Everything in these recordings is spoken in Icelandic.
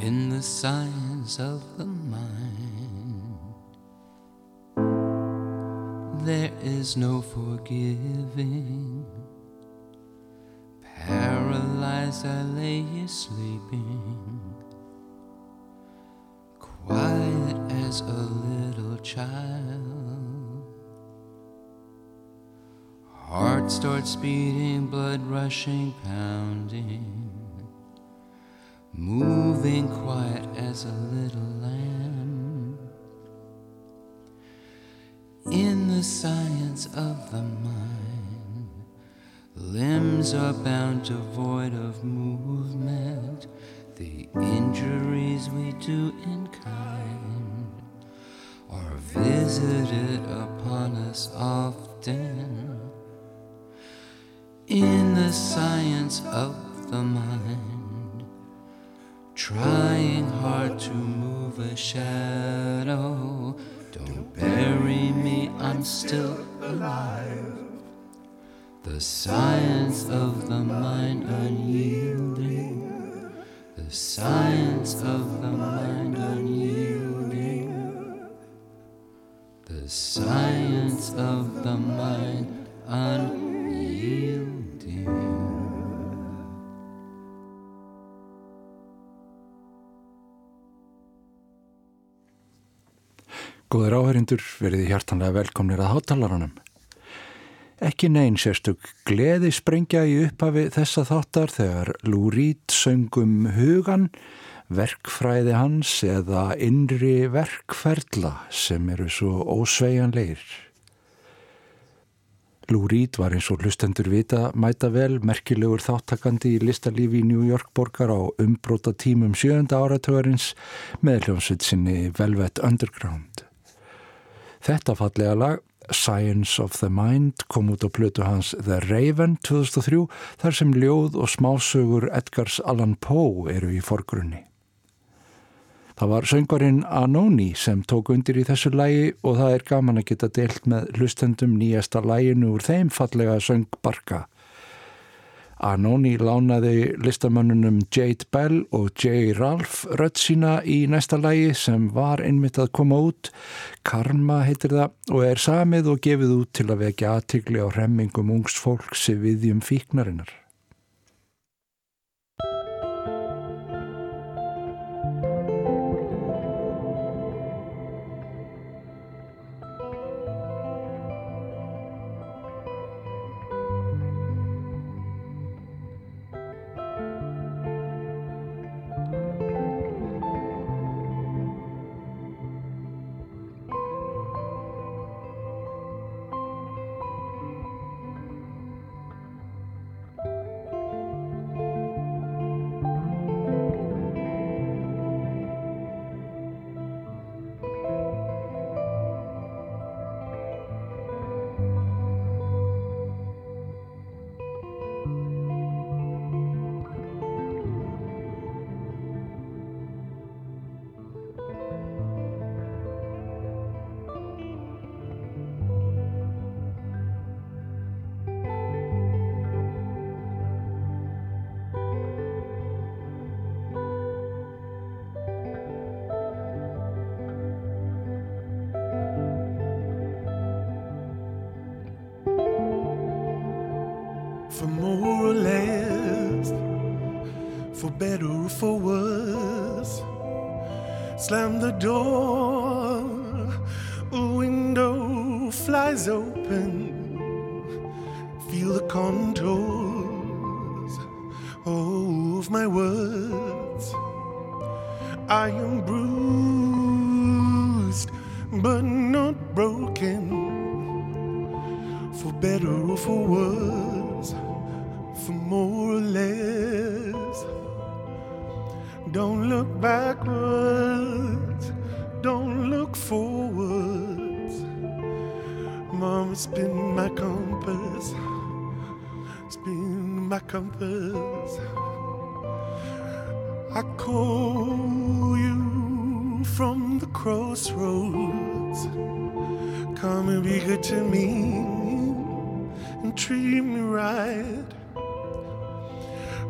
in the science of the mind. There is no forgiving. Paralyzed, I lay you sleeping, quiet as a little child. Heart starts beating, blood rushing, pounding moving quiet as a little lamb. In the science of the mind, limbs are bound to void of movement. The injuries we do in kind are visited upon us often. In the science of the mind, Trying hard to move a shadow. Don't bury me, I'm still alive. The science of the mind unyielding. The science of the mind unyielding. The science of the mind unyielding. Góður áhörindur verið hjartanlega velkomnir að hátalarunum. Ekki neyn sérstök gleði sprengja í upphafi þessa þáttar þegar Lou Reed söngum hugan, verkfræði hans eða innri verkferðla sem eru svo ósveianleir. Lou Reed var eins og hlustendur vita mæta vel merkilegur þáttakandi í listalífi í New York borgar á umbróta tímum sjönda áratögarins með hljómsveit sinni Velvet Underground. Þetta fallega lag, Science of the Mind, kom út á plötu hans The Raven 2003 þar sem ljóð og smásögur Edgars Allan Poe eru í forgrunni. Það var söngvarinn Anoni sem tók undir í þessu lægi og það er gaman að geta deilt með hlustendum nýjasta læginu úr þeim fallega söngbarka. Anoni lánaði listamönnunum Jade Bell og J. Ralph rödd sína í næsta lægi sem var einmitt að koma út. Karma heitir það og er samið og gefið út til að vekja aðtikli á hremmingum ungs fólks við um fíknarinnar.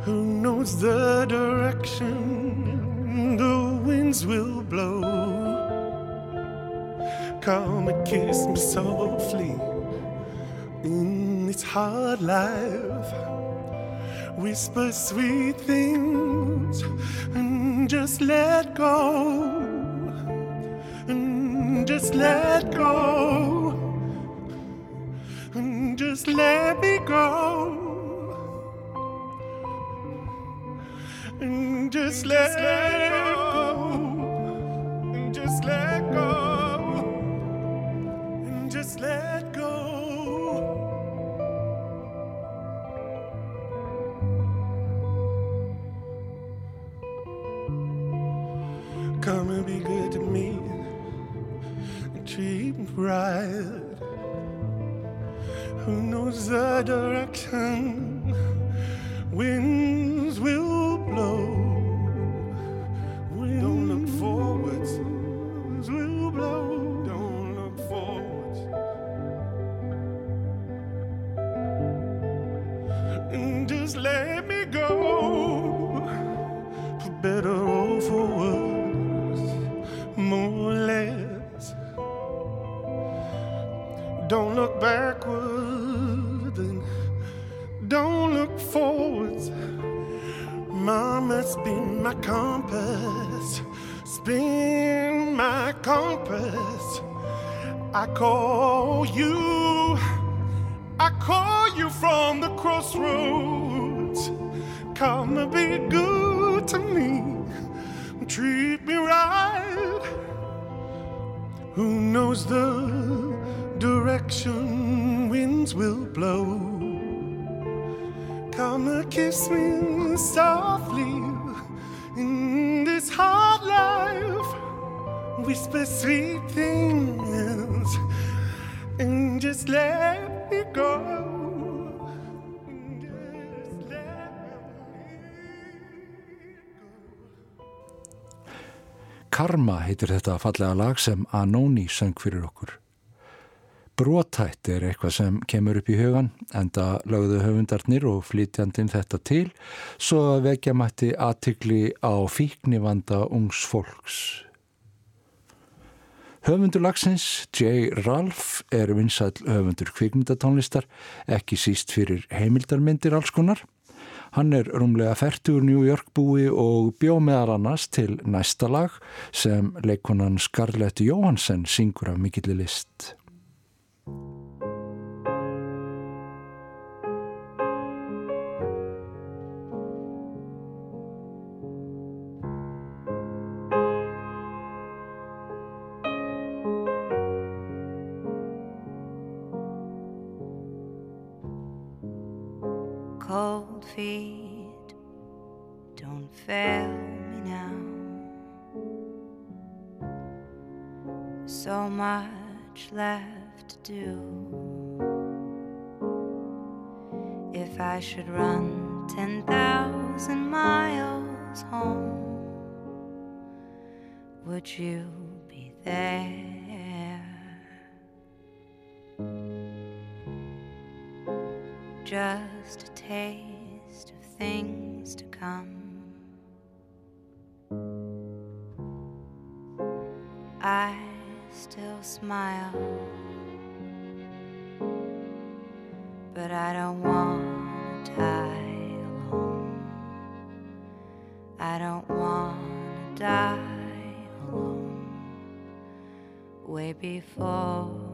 Who knows the direction the winds will blow. Come and kiss me softly in this hard life. Whisper sweet things and just let go. And just let go. And just let me go. And just let, go. And just let go. And just let go. Come and be good to me and treat me right. Who knows the direction winds I call you, I call you from the crossroads. Come and be good to me, treat me right. Who knows the direction winds will blow? Come and kiss me softly in this hard life. Whisper sweet things and just let me go. Karma heitir þetta fallega lag sem Anoni söng fyrir okkur. Brótætt er eitthvað sem kemur upp í hugan, enda lögðu höfundarnir og flytjandin þetta til, svo að vekja mætti aðtikli á fíknivanda ungs fólks. Höfundur lagsins, J. Ralph, er vinsæl höfundur kvikmyndatónlistar, ekki síst fyrir heimildarmyndir alls konar. Hann er rúmlega færtur New York búi og bjó meðar annars til næsta lag sem leikonan Scarlett Johansson syngur af mikilli list. Don't fail me now so much left to do. If i should run 10,000 miles home would you be there? Just a taste of things to come. Smile, but I don't want to die alone. I don't want to die alone. Way before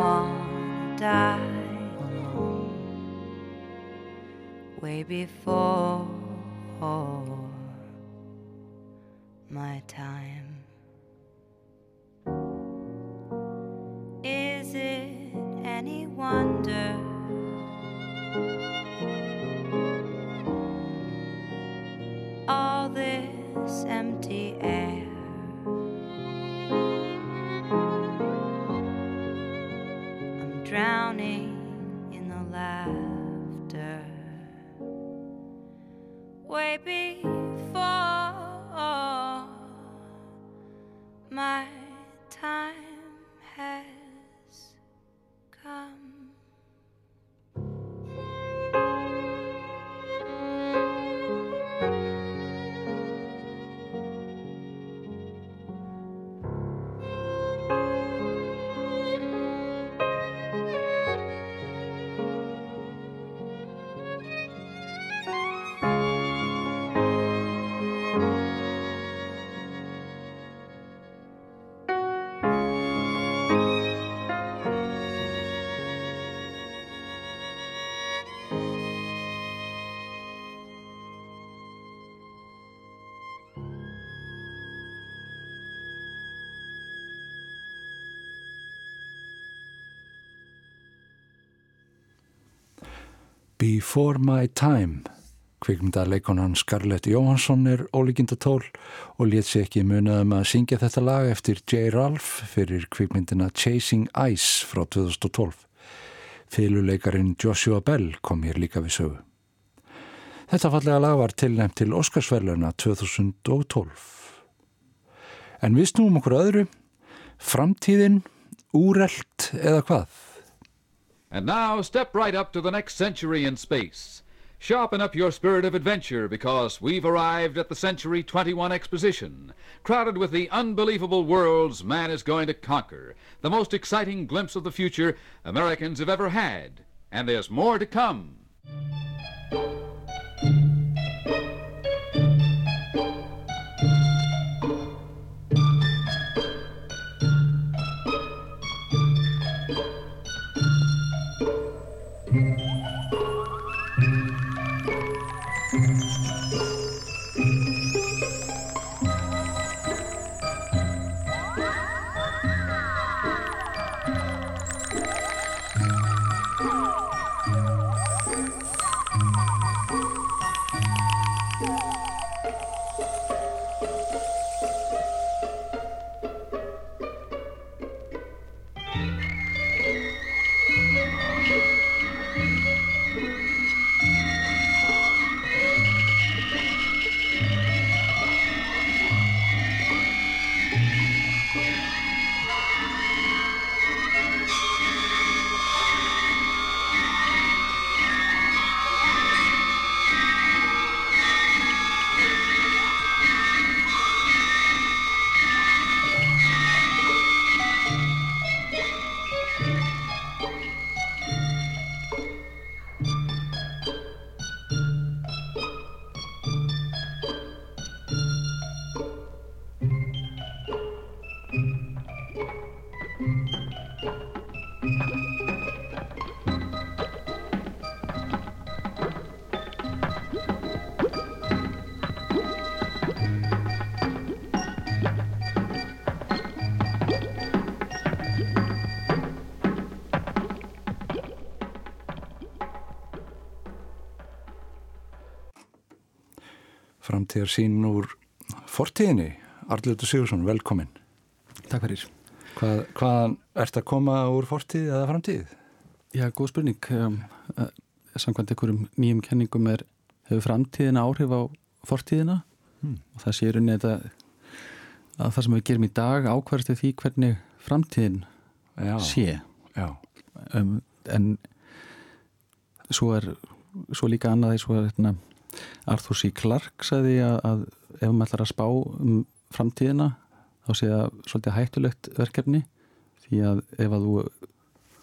Alone. Way before my time. Is it any wonder? All this empty air. Before My Time kvikmyndarleikonan Scarlett Johansson er ólíkindatól og létt sér ekki munaðum að syngja þetta lag eftir J. Ralph fyrir kvikmyndina Chasing Ice frá 2012. Fyluleikarin Joshua Bell kom hér líka við sögu. Þetta fallega lag var tilnæmt til Óskarsverluna 2012. En við snúum okkur öðru, framtíðin, úrelt eða hvað? And now step right up to the next century in space. Sharpen up your spirit of adventure because we've arrived at the Century 21 Exposition, crowded with the unbelievable worlds man is going to conquer, the most exciting glimpse of the future Americans have ever had. And there's more to come. Framtíðar sín úr fortíðinni. Arljótu Sigursson, velkomin. Takk fyrir. Hvað, hvaðan ert að koma úr fortíð eða framtíð? Já, góð spurning. Uh, samkvæmt einhverjum nýjum kenningum er, hefur framtíðina áhrif á fortíðina Hmm. og það sé í rauninni þetta að það sem við gerum í dag ákvarðast því hvernig framtíðin Já, sé. já, Um, en svo er svo líka annað því svo er hérna, Arthur C. Clarke sagði að, að ef maður ætlar að spá um framtíðina þá sé það svolítið hættulegt verkefni því að ef að þú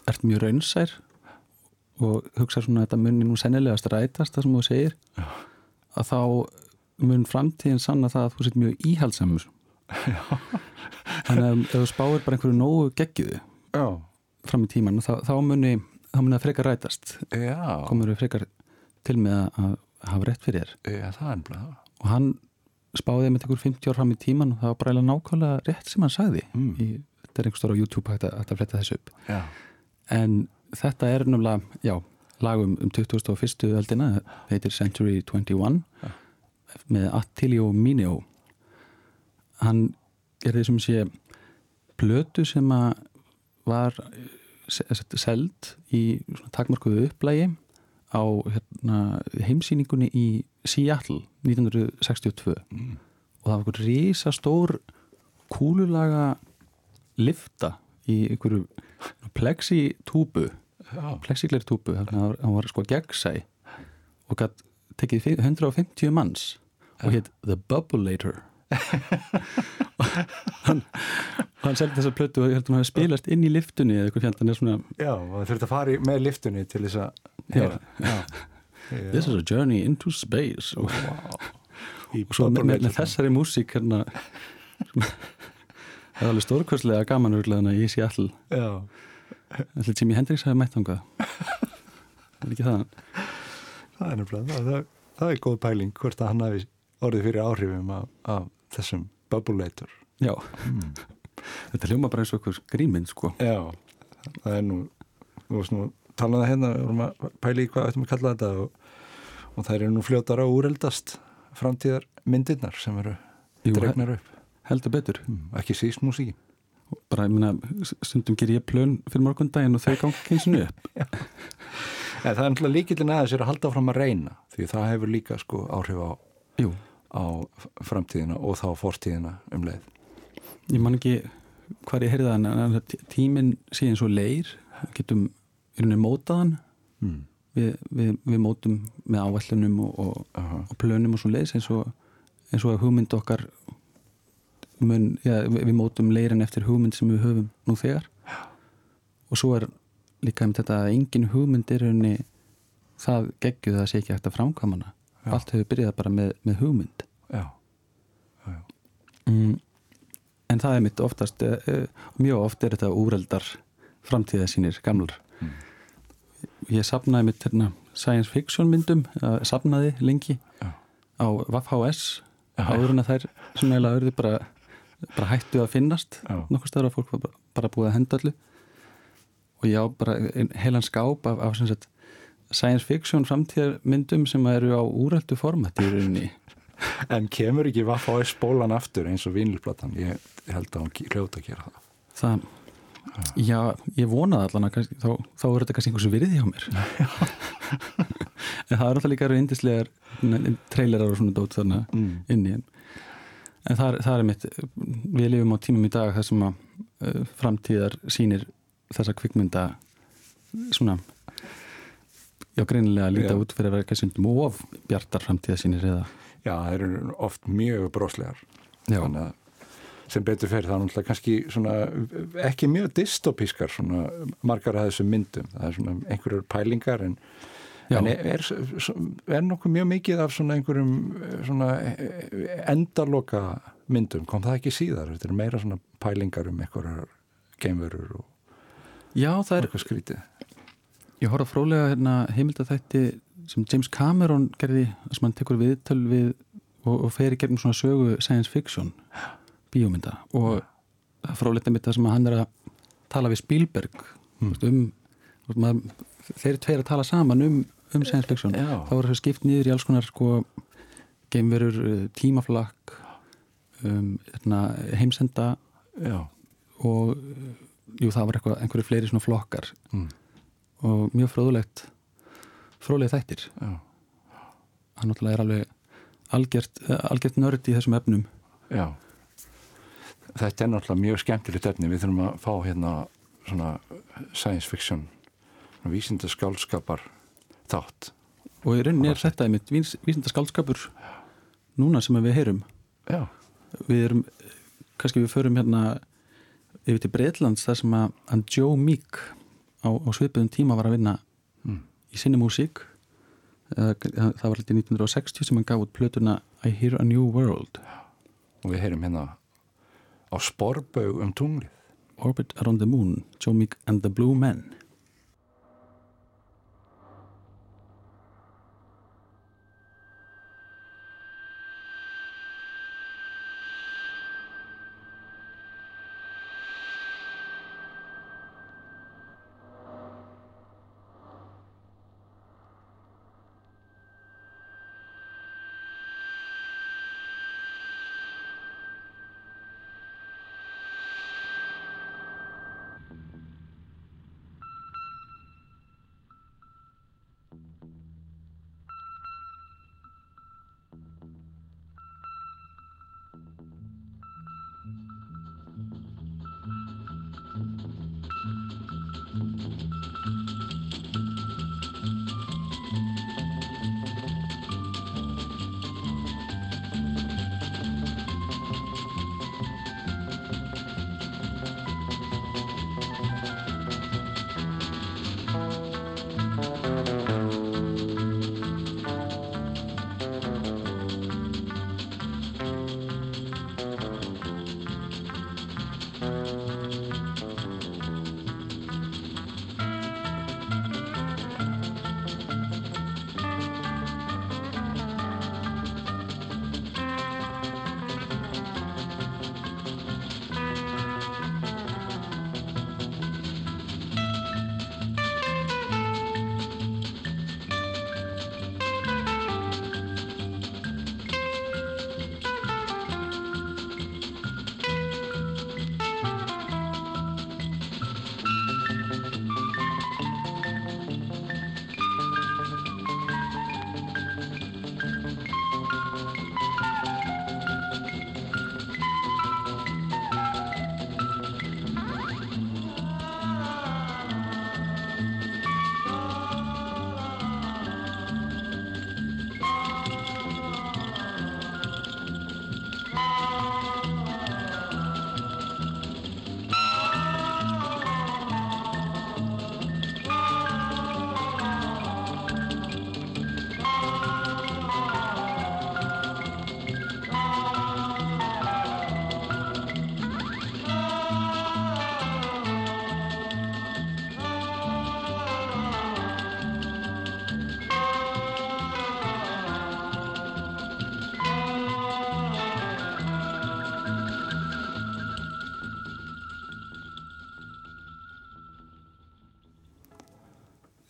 ert mjög raunsær og hugsa svona að þetta muni nú sennilegast rætast það sem þú segir að þá mun framtíðin sanna það að þú sett mjög íhaldsamur þannig að ef þú spáir bara einhverju nógu geggiðu fram í tíman þá, þá muni þá muni það frekar rætast. Já, komur við frekar til með að hafa rétt fyrir þér já, það er það. og hann spáði með einhver 50 ár fram í tíman og það var bara eiginlega nákvæmlega rétt sem hann sagði Mm. í, þetta er einhver stór á YouTube hægt að, að fletta þessu upp Já. en þetta er náttúrulega, já lagum um 2001. öldina heitir Century 21 með Attilio Mineo hann gerði sem sé plötu sem að var eh, se- se- seld í takmarkuðu upplægi á hérna, heimsýningunni í Seattle 1962 og það var einhver risa stór kúlulaga lifta í einhverju plexitúbu plexigleir túbu þannig að hann var sko gegnsæ og gætt tekið fi- 150 manns og hétt The Bubbleator og hann, hann seldi þessa plötu og ég held að hann hafi spilast inn í liftunni eða eitthvað fjöndan er svona Já, það þurfti að fara í, með liftunni til þess að Já. Já. This is a journey into space. Og, Í og svo með, með, þessari músík hérna það er alveg stórkvæslega gaman örglega í Seattle. Ætli Jimi Hendrix hafi mætt þangað? Er ekki það? Það er nefnilega, það, það, það er góð pæling hvort að hann hafi orðið fyrir áhrifum af, af þessum bubbleator. Já, þetta hljóma bara eins og okkur gríminn sko. Já, það er nú, þú veist nú, talaði hérna, við vorum að pæla í hvað ættum að kalla þetta og, og það eru nú fljótar á úreldast framtíðar myndirnar sem eru dregnar upp. heldur betur. Mm, ekki síst músíkin. bara, ég meina, stundum ger ég plön fyrir morgundaginn og þau gangi kynsinu upp. En það er náttúrulega líkillin aðeins er að halda fram að reyna því það hefur líka sko áhrif á, Jú, á framtíðina og þá fortíðina um leið. ég man ekki hvað ég heyrði það en- tíminn sé eins og leir getum í rauninni mótaðan Mm. við, við, við mótum með ávællunum og, og, og plönum og svo leiðis eins og, eins og að hugmynd okkar mun, já, við, við mótum leirin eftir hugmynd sem við höfum nú þegar. Og svo er líka um þetta að engin hugmynd er rauninni það geggjuð að það sé ekki að framkvæmana Já. allt hefur byrjað bara með, með hugmynd Já, mm, en það er mitt oftast uh, mjög oft er þetta úreldar framtíða sínir gamlar Mm. ég sapnaði mitt hérna, science fiction myndum uh, sapnaði lengi Já. á VFHS Já. áður en að þær sem eiginlega örðu bara, bara hættu að finnast Já. nokkuð stöður að fólk var bara, bara búið að henda allu og ég á bara heilan skáp af, af sem sagt, science fiction framtíðarmyndum sem eru á úreldu formati í rauninni En kemur ekki vaff á spólan aftur eins og vínilplatan? Ég held að hún hljóta að gera það. það já, ég vonaði allan að kannski, þá, þá er þetta kannski einhversu virði hjá mér en það er alltaf líka eru indislegar trailerar og svona dót þarna Mm. inni en, en það, það er mitt við lifum á tímum í dag þar sem að uh, framtíðar sýnir þessa kvikmynda svona já, greinilega líta út fyrir að vera kannski stundum of bjartar framtíðar sýnir eða Já, það eru oft mjög broslegar. Þannig að sem betur fer það er náttúrulega kannski svona, ekki mjög dystopískar svona margar af þessum myndum. Það er svona einhverjur pælingar en, en er, er, nokkuð mjög mikið af svona einhverjum svona endaloka myndum. Kom það ekki síðar? Þetta er meira svona pælingar um einhverjar geimverur og Já, það er. Ég horfði frólega hérna, heimildaþætti sem James Cameron gerði sem hann tekur viðtöl við og, og fer í gegnum svona sögu science fiction bíómynda og það er frólega mitt það sem að hann er að tala við Spielberg mm. um maður, þeir eru tveir að tala saman um, um science fiction Já. þá er það skipt niður í alls konar sko, geimverur, tímaflakk um, hérna, heimsenda Já. og jú, það var einhverju fleiri svona flokkar Mm. Og mjög fróðulegt fróðlega þættir Já. hann náttúrulega er alveg algjört, eh, algjört nörd í þessum efnum Já. Þetta er náttúrulega mjög skemmtilegt efni. Við þurfum að fá hérna svona science fiction, vísinda skálskapar þátt. og í rauninni er þetta einmitt vísinda skaldskapur núna sem við heyrum Já. við erum, kannski við förum hérna yfir til Breitlands þar sem að Joe Meek á, á svipuðum tíma var að vinna Mm. í sinni músík það var litið 1960 sem hann gaf út plötuna I Hear a New World Og við heyrum hérna á sporbaug um tunglið. Orbit Around the Moon, Joe Meek and the Blue Men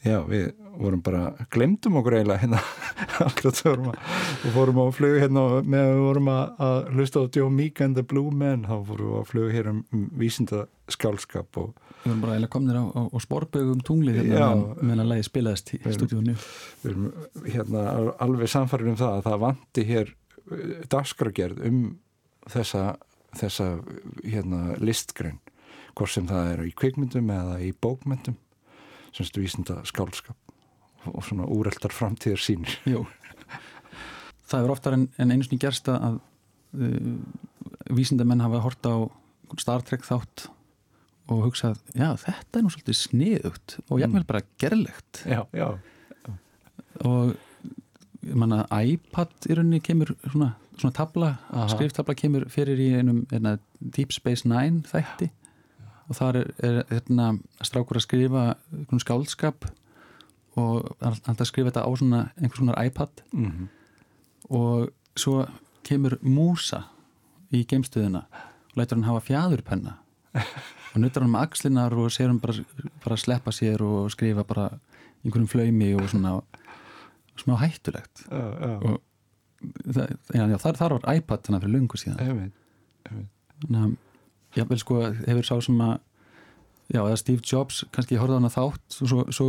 Já, við vorum bara, glemdum okkur eiginlega hérna. Vorum og fórum á flug hérna meðan við vorum að, að hlusta á Joe Meek and the Blue Men þá fórum við á flug hér um, um vísinda skálskap og Við erum bara eiginlega komnir á, á, á sporbögum tunglið hérna meðan- að lagi spilaðist í stúdíunni við erum hérna al- alveg samfærin um það að það vanti hér dagskragerð um þessa, þessa hérna listgrein. Hvort sem það er í kvikmyndum eða í bókmyndum semst vísinda skálskap og svona úreldar framtíðar sínir Jú. Það hefur oftar en, en einu sinni gerst að uh, vísindamenn hafa hort á Star Trek þátt og hugsað, já þetta er nú svolítið sniðugt og jafnvel bara gerlegt. Já, já, og manna iPad í rauninni kemur svona, svona tabla, skriftabla kemur fyrir í einum Deep Space Nine þætti og þar er, er hérna, strákur að skrifa einhvern skáldskap og hann skrifa þetta á svona einhvers konar iPad. Mm og svo kemur músa í geimstöðina og lætur hann hafa fjæðurpenna og nuttar hann með axlinar og segir hann bara, bara að sleppa sér og skrifa bara einhverjum flaumi og svona smá hættulegt. Já, já, og það, já, já, þar, þar var iPad þannig fyrir lungu síðan. Þannig að ég vil sko hefur sá sem að já, eða Steve Jobs kannski horfði á hana þátt og svo, svo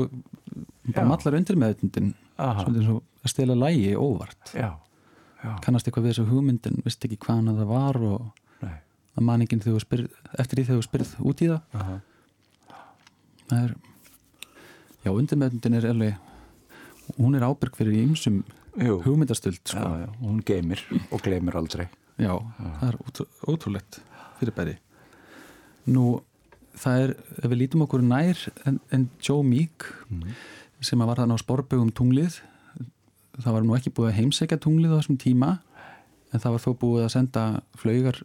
bara Já. mallar undir meðutundin og að stela lægi óvart. Já, já, kannast eitthvað við þessu hugmyndin vist ekki hvaðan það var og nei, að maningin þegar þú spyrð eftir því þegar þú spyrð út í það. Aha, það er já, undirmeðundin er alveg hún er ábyrg fyrir ýmsum jú, hugmyndastöld já, sko. já, hún geymir og gleymir aldrei. já, það er ótrú, ótrúlegt fyrir bæri nú, það er ef við lítum okkur nær en, en Joe Meek sem að var þannig á sporbögum tunglið. Það var nú ekki búið að heimsækja tunglið á þessum tíma en það var þó búið að senda flaugar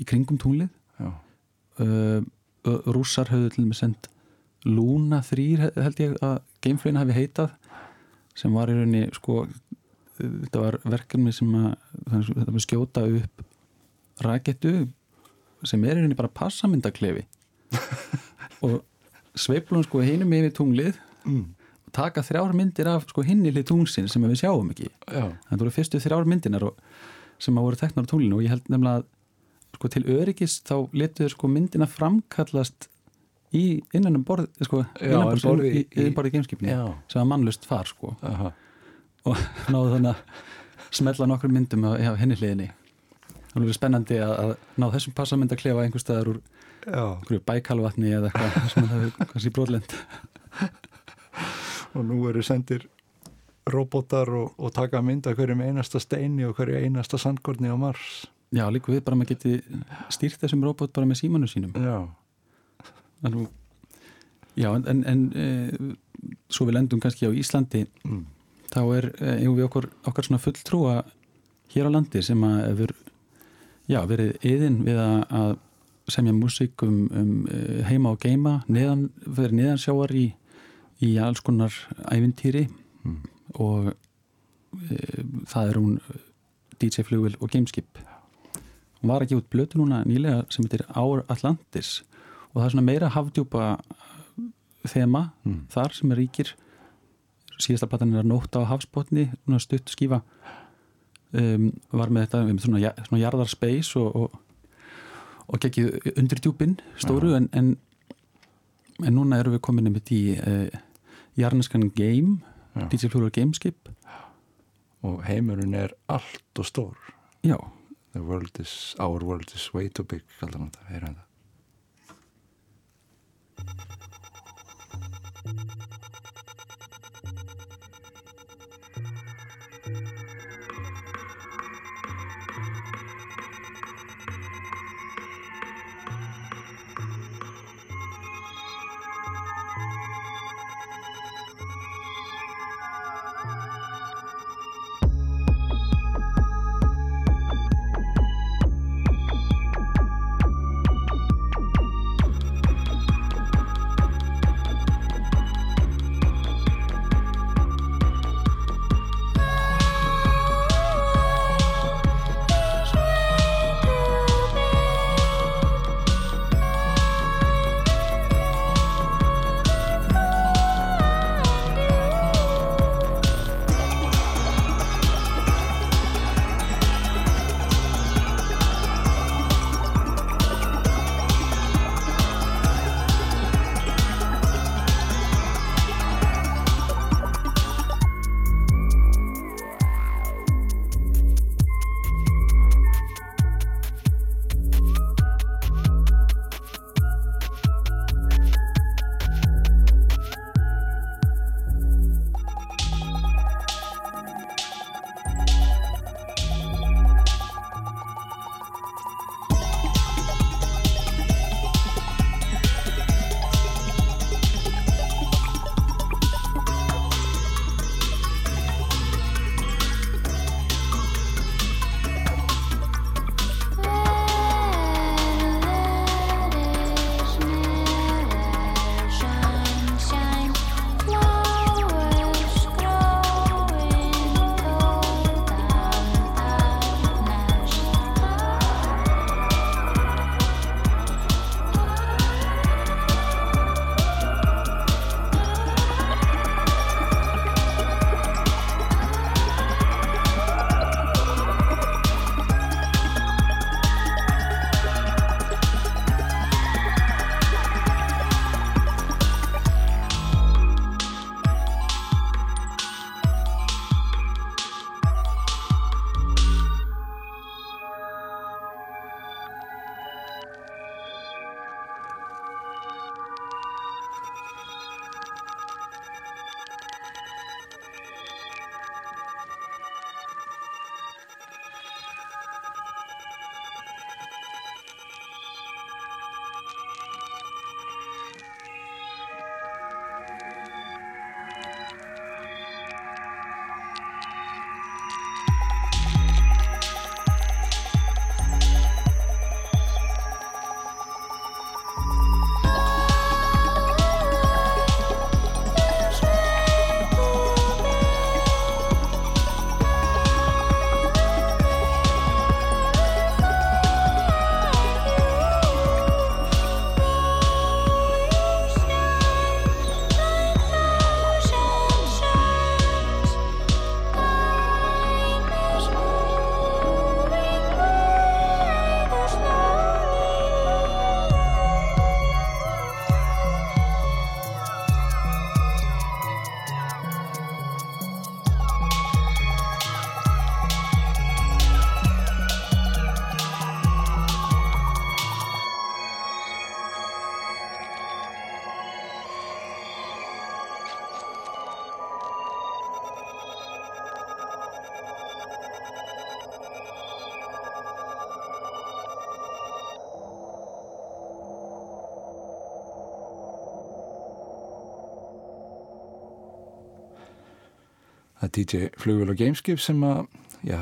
í kringum tunglið. Uh, rússar höfðu til með send Luna 3 held ég að gameflögin hafi heitað sem var í rauninni sko þetta var verkefni sem að skjóta upp rakettu sem er í rauninni bara passamyndaklefi. Og sveiflum sko hinum yfir tunglið mm. og taka þrjár myndir af sko hinni hlið tungsin sem við sjáum ekki. Já, þetta voru fyrstu þrjár myndinar og, sem að voru teknar á tunglinu og ég held nefnilega að sko, til öryggis þá letuður sko myndina framkallast í innan um borð sko, innan um borð í, í- í, í borð í gameskipni Já. sem var mannlust far sko. Aha, og náðu þannig að smella nokkur myndum af hinni hliðinni það var spennandi að, að ná þessum passamynd að klefa einhver staðar úr bækalvatni eða eitthvað sem það er kannski brotlend og nú eru sendir robotar og, og taka mynd af hverjum einasta steini og hverju einasta sandkorni á Mars. já líka við bara maður geti stýrt þessum robot bara með símanu sínum. Já, Alveg, já, en, en, en e, svo við lendum kannski á Íslandi mm. þá er e, eigum við okkur, okkar svona fulltrúa hér á landi sem að hefur já, verið yðin við að, semja músík um, um e, heima og geima neðan, fyrir neðansjáar í, í alls konar ævintýri Mm. og e, það er hún DJ Flugvel og Gameskip hún var ekki út blötu núna nýlega sem heitir Our Atlantis og það er svona meira hafdjúpa þema Mm. þar sem er ríkir síðasta platan er að nótta á hafsbotni svona stutt skífa um, var með þetta um, svona, svona jarðar space og, og, og gekkið undir djúpin stóru en, en en núna erum við komin einmitt í uh, jarneskan game Já. DJ Plural Gameskip og heimurinn er allt og stór. já, The world is, our world is way too big, kallar hann þetta, heyra þetta. DJ Flugvél og Gameskip sem að, já,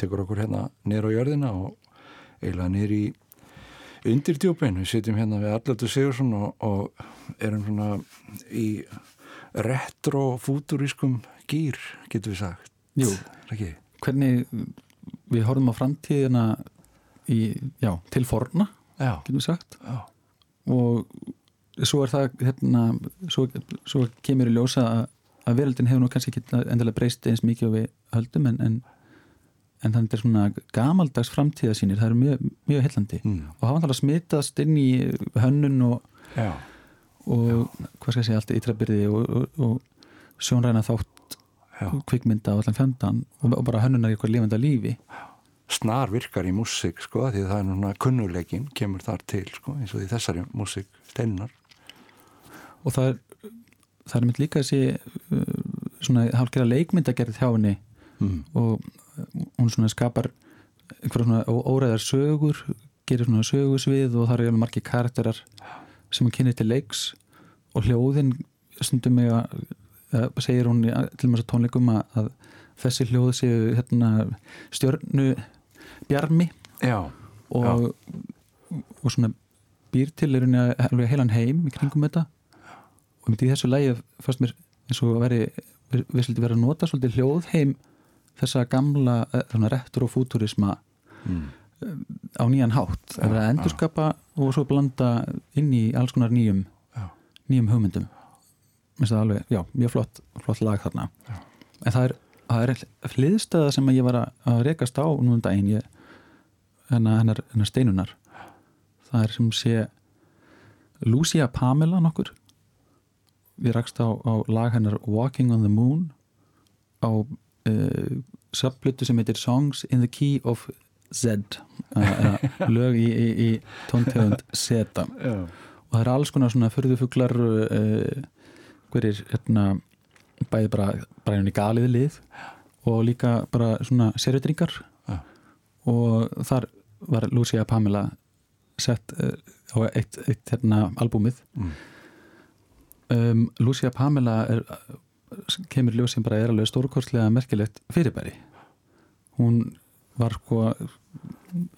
tekur okkur hérna nýr á jörðina og eiginlega nýr í undirdjúpin. Við sitjum hérna við Arlöldur Sigursson og, og erum svona í retro-futurískum gýr, getur við sagt. Jú. Ekki? hvernig við horfum á framtíðina í, já, til forna Já. getum við sagt Já. og svo er það hérna, svo, svo kemur í ljósa að, að veröldin hefur nú kannski ekki endilega breyst eins mikið og við höldum en, en, en þannig er svona gamaldags framtíðasýnir, það er mjög, mjög hellandi Mm. og hafa náttúrulega smitast inn í hönnun og, og hvað skal ég segja, allt ytrabyrði og, og, og sjónræna þátt Já. kvikmynda og allan fjöndan og, bara hönnunar í eitthvað lifenda lífi Snar virkar í músík, sko, því það er núna kunnuleikin, kemur þar til, sko, eins og í þessari músík steinar. og það er það er mitt líka þessi uh, svona hálfgerða leikmyndagerð hjá henni Mm. og hún svona skapar einhverja svona óræðar sögur gerir svona sögusvið og það eru margir karakterar sem hún kynir til leiks og hljóðin stundum mig að að segir hún til mjög tónleikum að, að þessi hljóð séu hérna, stjörnu bjarmi Já. og, og svona býr til er henni alveg heilan heim í kringum þetta og myndi í þessu lægi fannst mér eins og veri við, við svolítið vera að nota svolítið hljóðheim þessa gamla eh, svona retrofúturisma Mm. á nýjan hátt. Vera að endurskapa og svo blanda inn í alls konar nýjum Já. nýjum hugmyndum. Alveg, já, mjög flott, flott lag þarna. En það er, það er hliðstæða sem ég var að- rekast á núna um daginn ég, hennar, hennar steinunar. Það er sem sé Lucia Pamela nokkur við rakst á, á lag hennar Walking on the Moon á uh, sublutu sem heitir Songs in the Key of Z uh, lög í, í, í tóntegund Z og það er alls konar svona förðufuglar uh, hverjir hérna bæði bara, bara í galið lið og líka bara svona sérutringar Já. og þar var Lucia Pamela sett á eitt, eitt hérna albúmið Mm. Um, Lucia Pamela er, kemur ljós sem bara er alveg stórkorslega merkilegt fyrirbæri hún var sko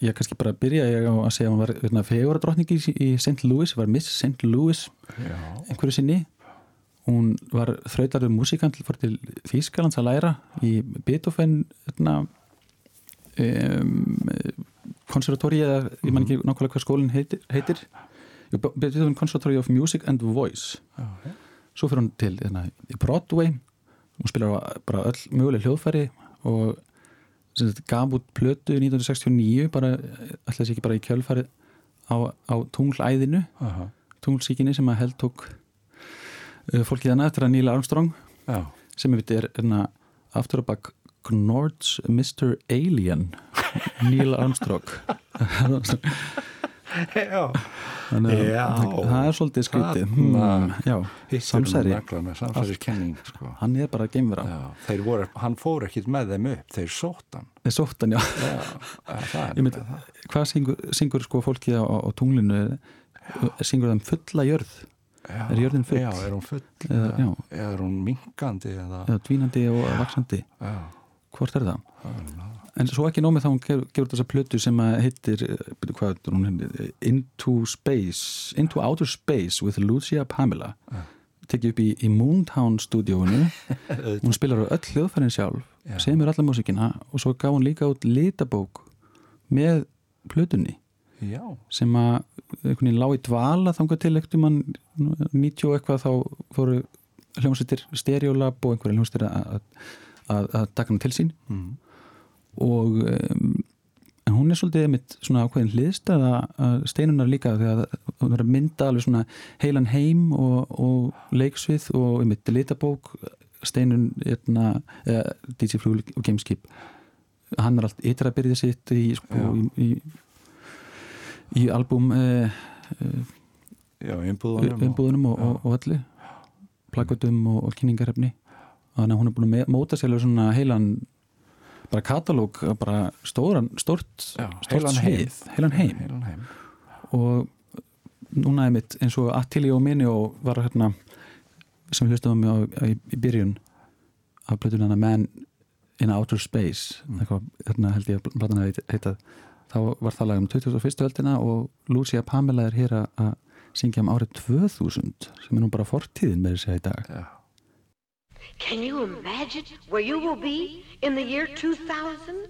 ég kannski bara byrja ég á að segja hún var hérna, fegura drottningi í, St. Louis var Miss St. Louis Já. einhverju sinni hún var þrautarður músikant fór til Þýskalands að læra í Beethoven hérna, um, konservatóri eða ég man ekki nákvæmlega hvað skólinn heitir, heitir. Jú, Beethoven Conservatory of Music and Voice Já. svo fyrir hún til hérna, Broadway hún spilar bara öll möguleg hljóðfæri og sem sagt, gaf út plötu 1969 bara, ætlaði sér ekki bara í kjölfæri á, á tunglæðinu Aha. tunglsíkinni sem að held tók uh, fólkið hana eftir að Neil Armstrong Já. sem ég veit er hérna, aftur á bak Gnords Mr. Alien Neil Armstrong. Þannig að Já. það er svolítið skrítið já, samsæri Samsæri. Samsæriskenning, sko. hann er bara Já. Voru, hann fór ekkit með þeim upp, þeir sótt hann. þeir sótt hann, já Já. Já, er mynd, hvað syngur, syngur sko fólkið á, á tunglinu syngur þeim fulla jörð Já. er jörðin full? Já, er hún full? Eða- já. Eða er hún minkandi? Eða... eða dvínandi og vaksandi Já. Hvort er það? en svo ekki nómið þá hún gefur, þessa plötu sem að heitir eh, heitir? Into Space Into Outer Space with Lucia Pamela tekið upp í, í Moontown stúdíóinu hún spilar á öll hljóðfærin sjálf Já. semur alla músikina og svo gaf hún líka út litabók með plötunni Já. sem að einhvern veginn lá í dvala þangað til ekkert um hann 90 og eitthvað þá fóru hljómsveitir stereolab og einhverja hljómsveitir að, að, að, að taka hann til sín. Mm. og um, en hún er svolítið einmitt svona ákveðin hliðstæða að steinunar líka þegar hún er að mynda alveg svona heilan heim og, og leiksvið og einmitt litabók steinun etna, eða, DJ Flugl og Gameskip hann er allt ytra byrðið sitt í, sko, í, í, í albúm eh, Já, umbúðunum. og- umbúðunum og, og, og plakkutum og, og kynningarhefni þannig að hún er búin að móta sér alveg svona heilan bara katalóg, bara stóran stórt, Já, stórt heilan heim. svið heilan heim Heilan heim. og núna er mitt eins og Attili og Minni og var hérna sem við hlustum á, í, í byrjun af blöðun hana Man in Outer Space eitthvað, hérna held ég að blöðuna heit, heitað þá var það lag um 21. öldina og Lucia Pamela er hér að- að syngja um árið 2000 sem er nú bara fortíðin með þessi í dag Já. Can you imagine where you will be in the year 2000?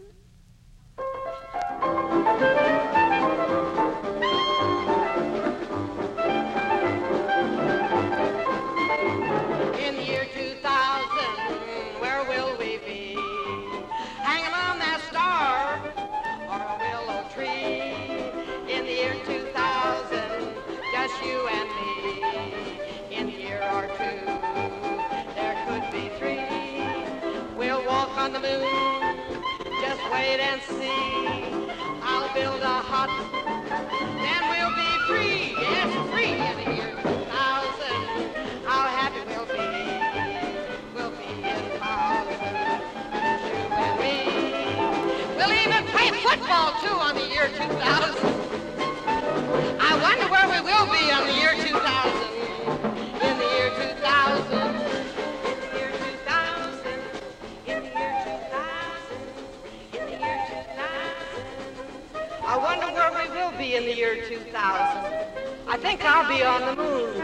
Wait and see. I'll build a hut, then we'll be free. Yes, free in the year 2000. How happy we'll be. We'll be in thousand, you and me. We'll even play football too on the year 2000. I wonder where we will be on the year 2000. Will be in the year 2000. I think I'll be on the moon.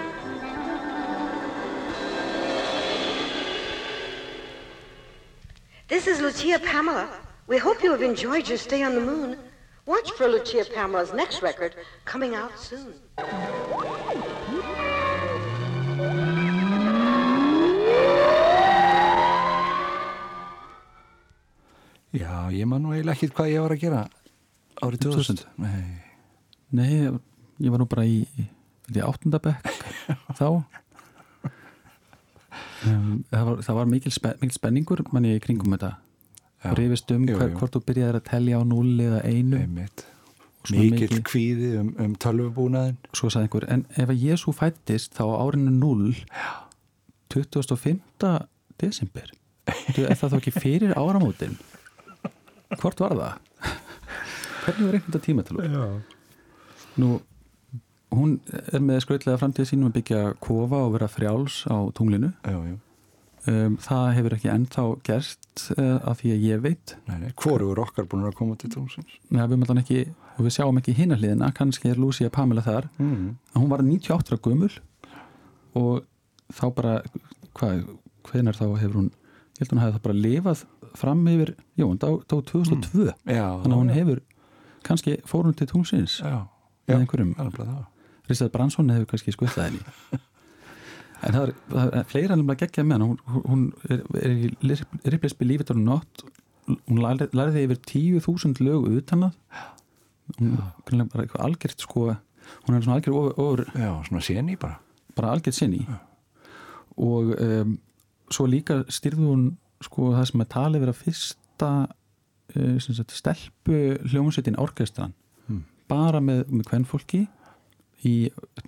This is Lucia Pamela. We hope you have enjoyed your stay on the moon. Watch for Lucia Pamela's next record coming out soon. Já, ég man nú eiginlega ekkit hvað ég var að gera árið 2000 Nei, Nei, ég var nú bara í, í áttundabekk þá um, það, var, það var mikil, spe, mikil spenningur manni í kringum þetta Já. og reyfist um Jú, hver, jú. hvort þú byrjaðir að telja á null eða einu einmitt og svona Mikill mikil- kvíði um, um tölvubúnaðin svo sagði einhver, en ef að Jésu fættist þá á árinu 0 25. desember Þú, er það þá ekki fyrir áramótin hvort var það? hvernig var einhvern þetta tímatalur? Já Nú, hún er með skrautlega framtíð sínum að byggja kofa og vera frjáls á tunglinu. Já, já, um, það hefur ekki ennþá gerst uh, af því að ég veit. Nei, nei, hvorugur okkar búin að koma til tónsins Nei, við, allan ekki, og við sjáum ekki hinna hliðina. Kannski er Lucia Pamela þar. Mm. hún var 98 ára gömul. Og þá bara hvað, hvenar þá hefur hún ég held að hún hefði það bara lifað fram yfir, jú, hún dó 2002 Já, þannig að hún hefur kannski fór hún til tungsins Já, með já, einhverjum er Rísað Bransson hefur kannski skuttað henni. En það er, það er fleira nefnilega geggjað með hann hún, hún er, er í Ripley's Believe It or Not. Hún lærði, yfir 10.000 lög utan að hún eitthvað algjört sko. Hún er svona algjör ofur, ofur Já, svona séni bara. bara algjört sinni og um, svo líka styrði hún sko það sem er talið vera fyrsta uh, sagt, stelpu hljómsveitin orkestran. Bara með, með kvennfólki í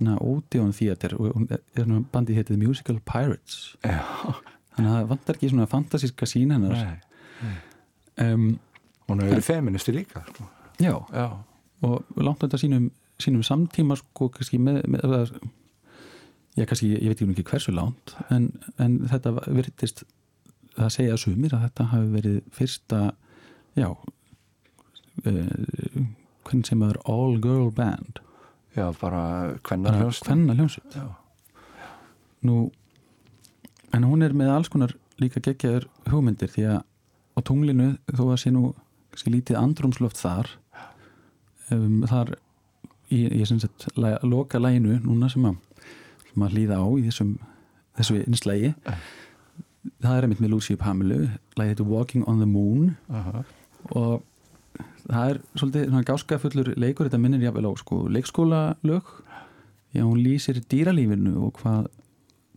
Odeon Theater og bandið heitið Musical Pirates. Já, þannig að það vantar ekki svona fantasíska sín hennar. Um, Hún hefur verið feministi líka sko. já, Já, og langt þetta sínum, sínum samtíma sko kannski með, með það, ég kannski, ég veit ekki hversu langt en, en þetta virtist það segja sumir að þetta hafi verið fyrsta já uh, hvernig sem er all girl band. Já, bara kvennar hljóst hvenna hljómsveit nú en hún er með alls konar líka geggjaður hugmyndir því að á tunglinu þó að sé nú kannski lítið andrumsloft þar um, þar í, ég syns að loka læginu núna sem að, sem að hlýða á í þessum þessu einslægi það er einmitt með Lucy Pamelu lægið þetta Walking on the Moon. Aha, og það er svolítið svona gáskafullur leikur þetta minnir jáfnvel á sko, leikskóla lög já hún lýsir dýralífinu og hvað,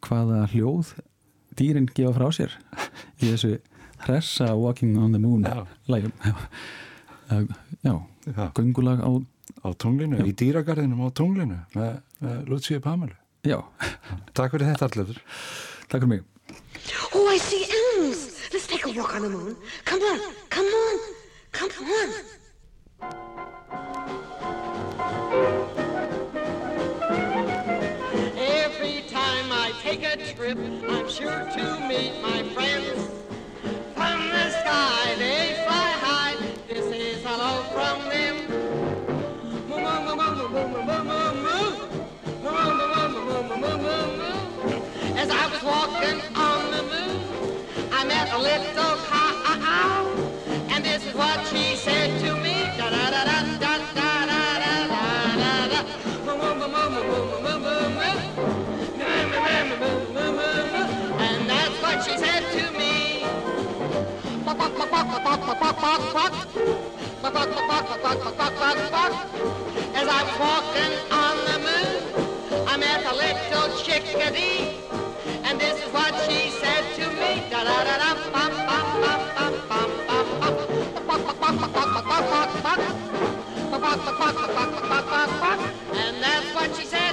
hvaða hljóð dýrin gefa frá sér í þessu hressa Walking on the Moon Já. lægum já, já göngulag á Á tunglinu, Já. í dýragarðinum á tunglinu með, með Lucia Pamelu já, Takk fyrir þetta allir takk fyrir mig Oh, I see elms. Let's take a walk on the moon. Come on, come on, come on. Every time I take a trip, I'm sure to meet my friends. From the sky they fly high, this is hello from them. As I was walking on the moon, I met a little cow, and this is what she said to me. Da da da da da da. she said to me. As I was walking on the moon, I met a little chickadee. And this is what she said to me. Da da da da bum bum bum bum bum bum bum. Buck, buck, buck, buck, buck, buck, buck, buck. Buck, buck, buck, buck, buck, buck, buck, buck. And that's what she said.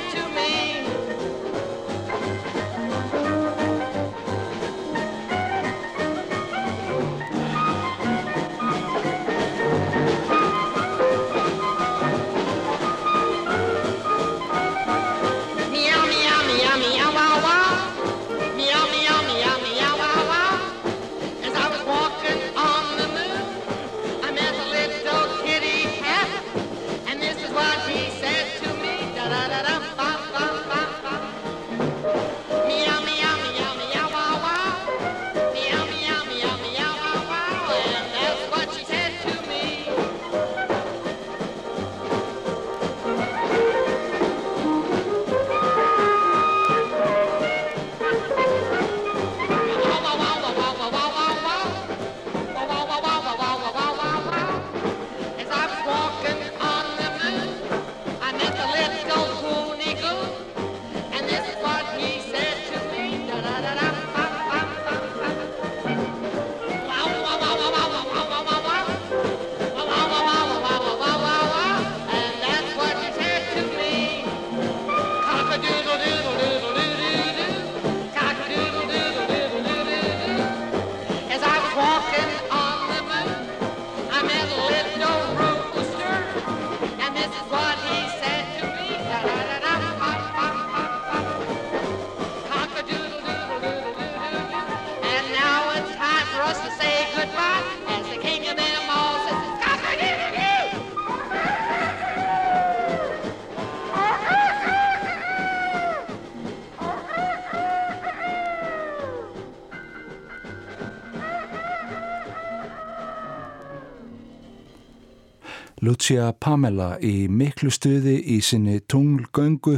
Lucia Pamela í miklu stuði í sinni tunglgöngu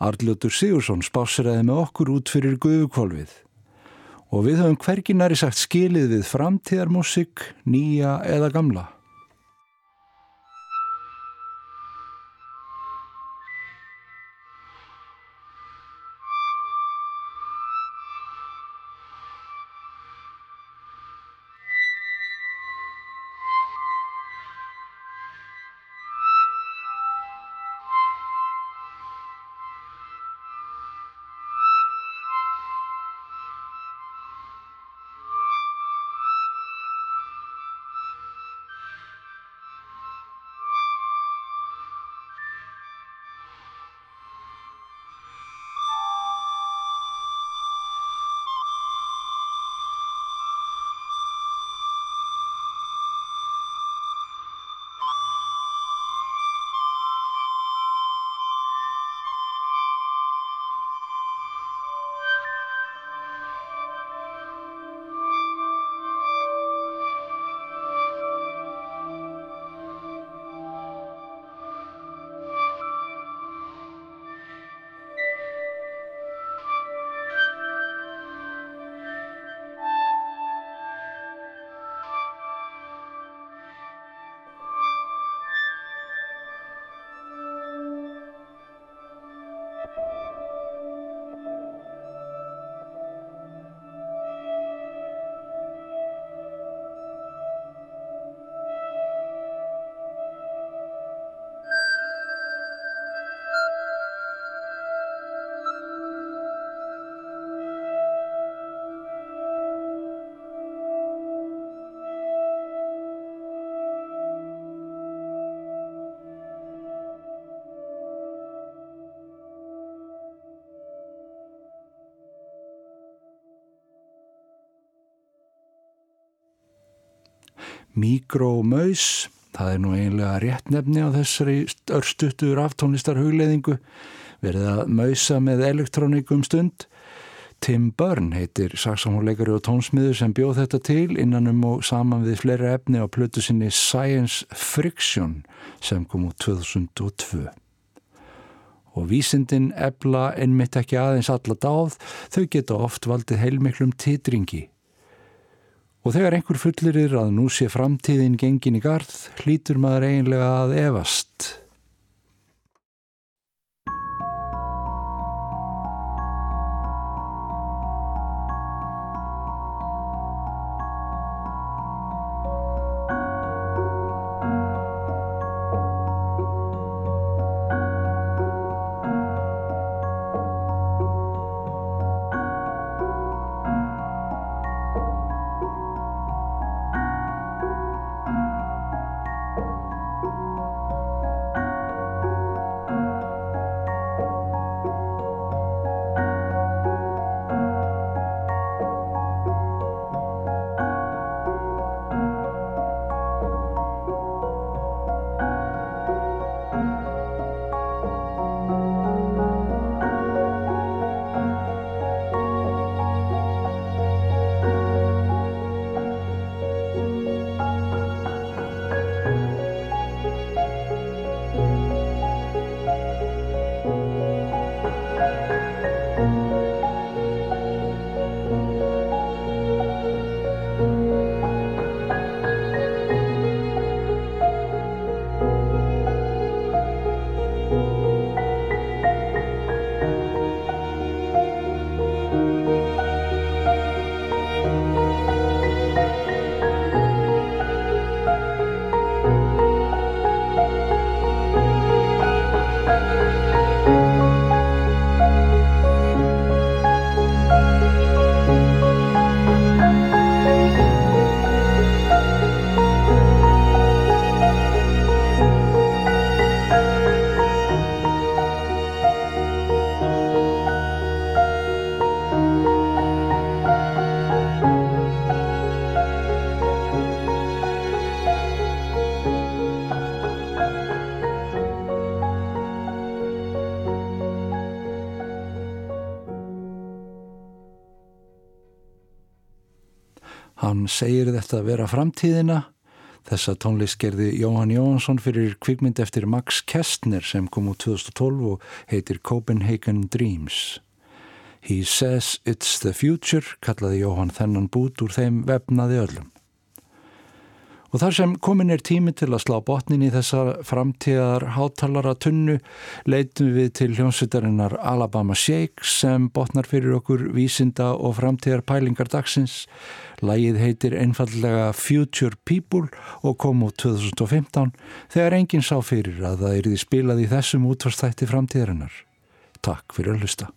Arljóttur Sigursson spáseraði með okkur út fyrir guðukvolfið og við höfum hverginari sagt skilið við framtíðarmusik, nýja eða gamla. mikrómaus, það er nú eiginlega réttnefni á þessari örstuttur aftónlistar hugleðingu, verið að mausa með elektrónikum stund. Tim Byrne heitir saksamhóleikari og tónsmiður sem bjóð þetta til innanum og saman við fleira efni á plötu sinni Science Friction sem kom úr 2002. Og vísindin ebla en mitt ekki aðeins alla dáð, þau geta oft valdið heilmiklum titringi Og þegar einhver fullir er að nú sé framtíðin gengin í gard, hlýtur maður eiginlega að evast. Segir þetta að vera framtíðina. Þessa tónlist gerði Jóhann Jóhansson fyrir kvikmynd eftir Max Kestner sem kom úr 2012 og heitir Copenhagen Dreams. He says it's the future, kallaði Jóhann þennan bút úr þeim vefnaði öllum. Og þar sem komin er tími til að slá botnin í þessa framtíðar hátalara tunnu leitum við til hljómsveitarinnar Alabama Shake sem botnar fyrir okkur vísinda og framtíðar pælingar dagsins. Lægið heitir einfallega Future People og kom út 2015 þegar enginn sá fyrir að það er því spilað í þessum útvarstætti framtíðarinnar. Takk fyrir að hlusta.